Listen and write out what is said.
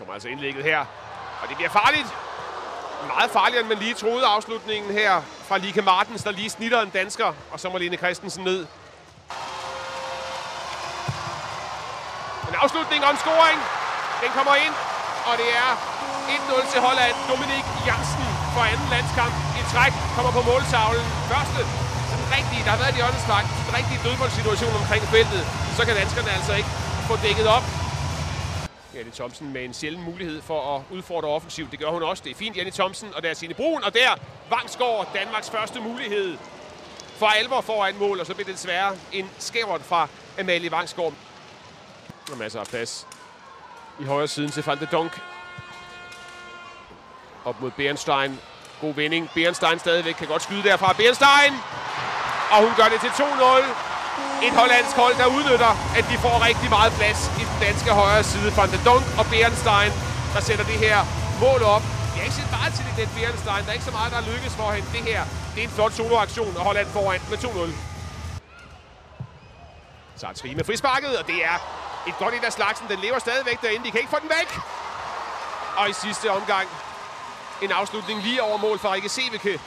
kommer altså indlægget her. Og det bliver farligt. Meget farligere, end man lige troede afslutningen her fra Lika Martens, der lige snitter en dansker. Og så må Lene Christensen ned. En afslutning og scoring. Den kommer ind, og det er 1-0 til Holland. Dominik Jansen for anden landskamp i træk kommer på måltavlen. Første sådan rigtige, der har været i åndesvagt, en rigtig dødboldssituation omkring feltet. Så kan danskerne altså ikke få dækket op. Janne Thomsen med en sjælden mulighed for at udfordre offensivt. Det gør hun også. Det er fint, Janne Thomsen, og der er Signe Brun, og der Vangsgaard, Danmarks første mulighed for alvor foran mål, og så bliver det desværre en skævert fra Amalie Vangsgaard. Og masser af plads i højre siden til Van de Donk. Op mod Bernstein. God vending. Bernstein stadigvæk kan godt skyde derfra. Bernstein! Og hun gør det til 2-0. Et hollandsk hold, der udnytter, at de får rigtig meget plads i den danske højre side. Van de Dunk og Bernstein, der sætter det her mål op. Jeg har ikke set meget til det, den Bernstein. Der er ikke så meget, der lykkes for hende. Det her, det er en flot soloaktion, og Holland foran med 2-0. Så er Trine frisparket, og det er et godt ind af slagsen. Den lever stadigvæk derinde. De kan ikke få den væk. Og i sidste omgang en afslutning lige over mål fra Rikke Seveke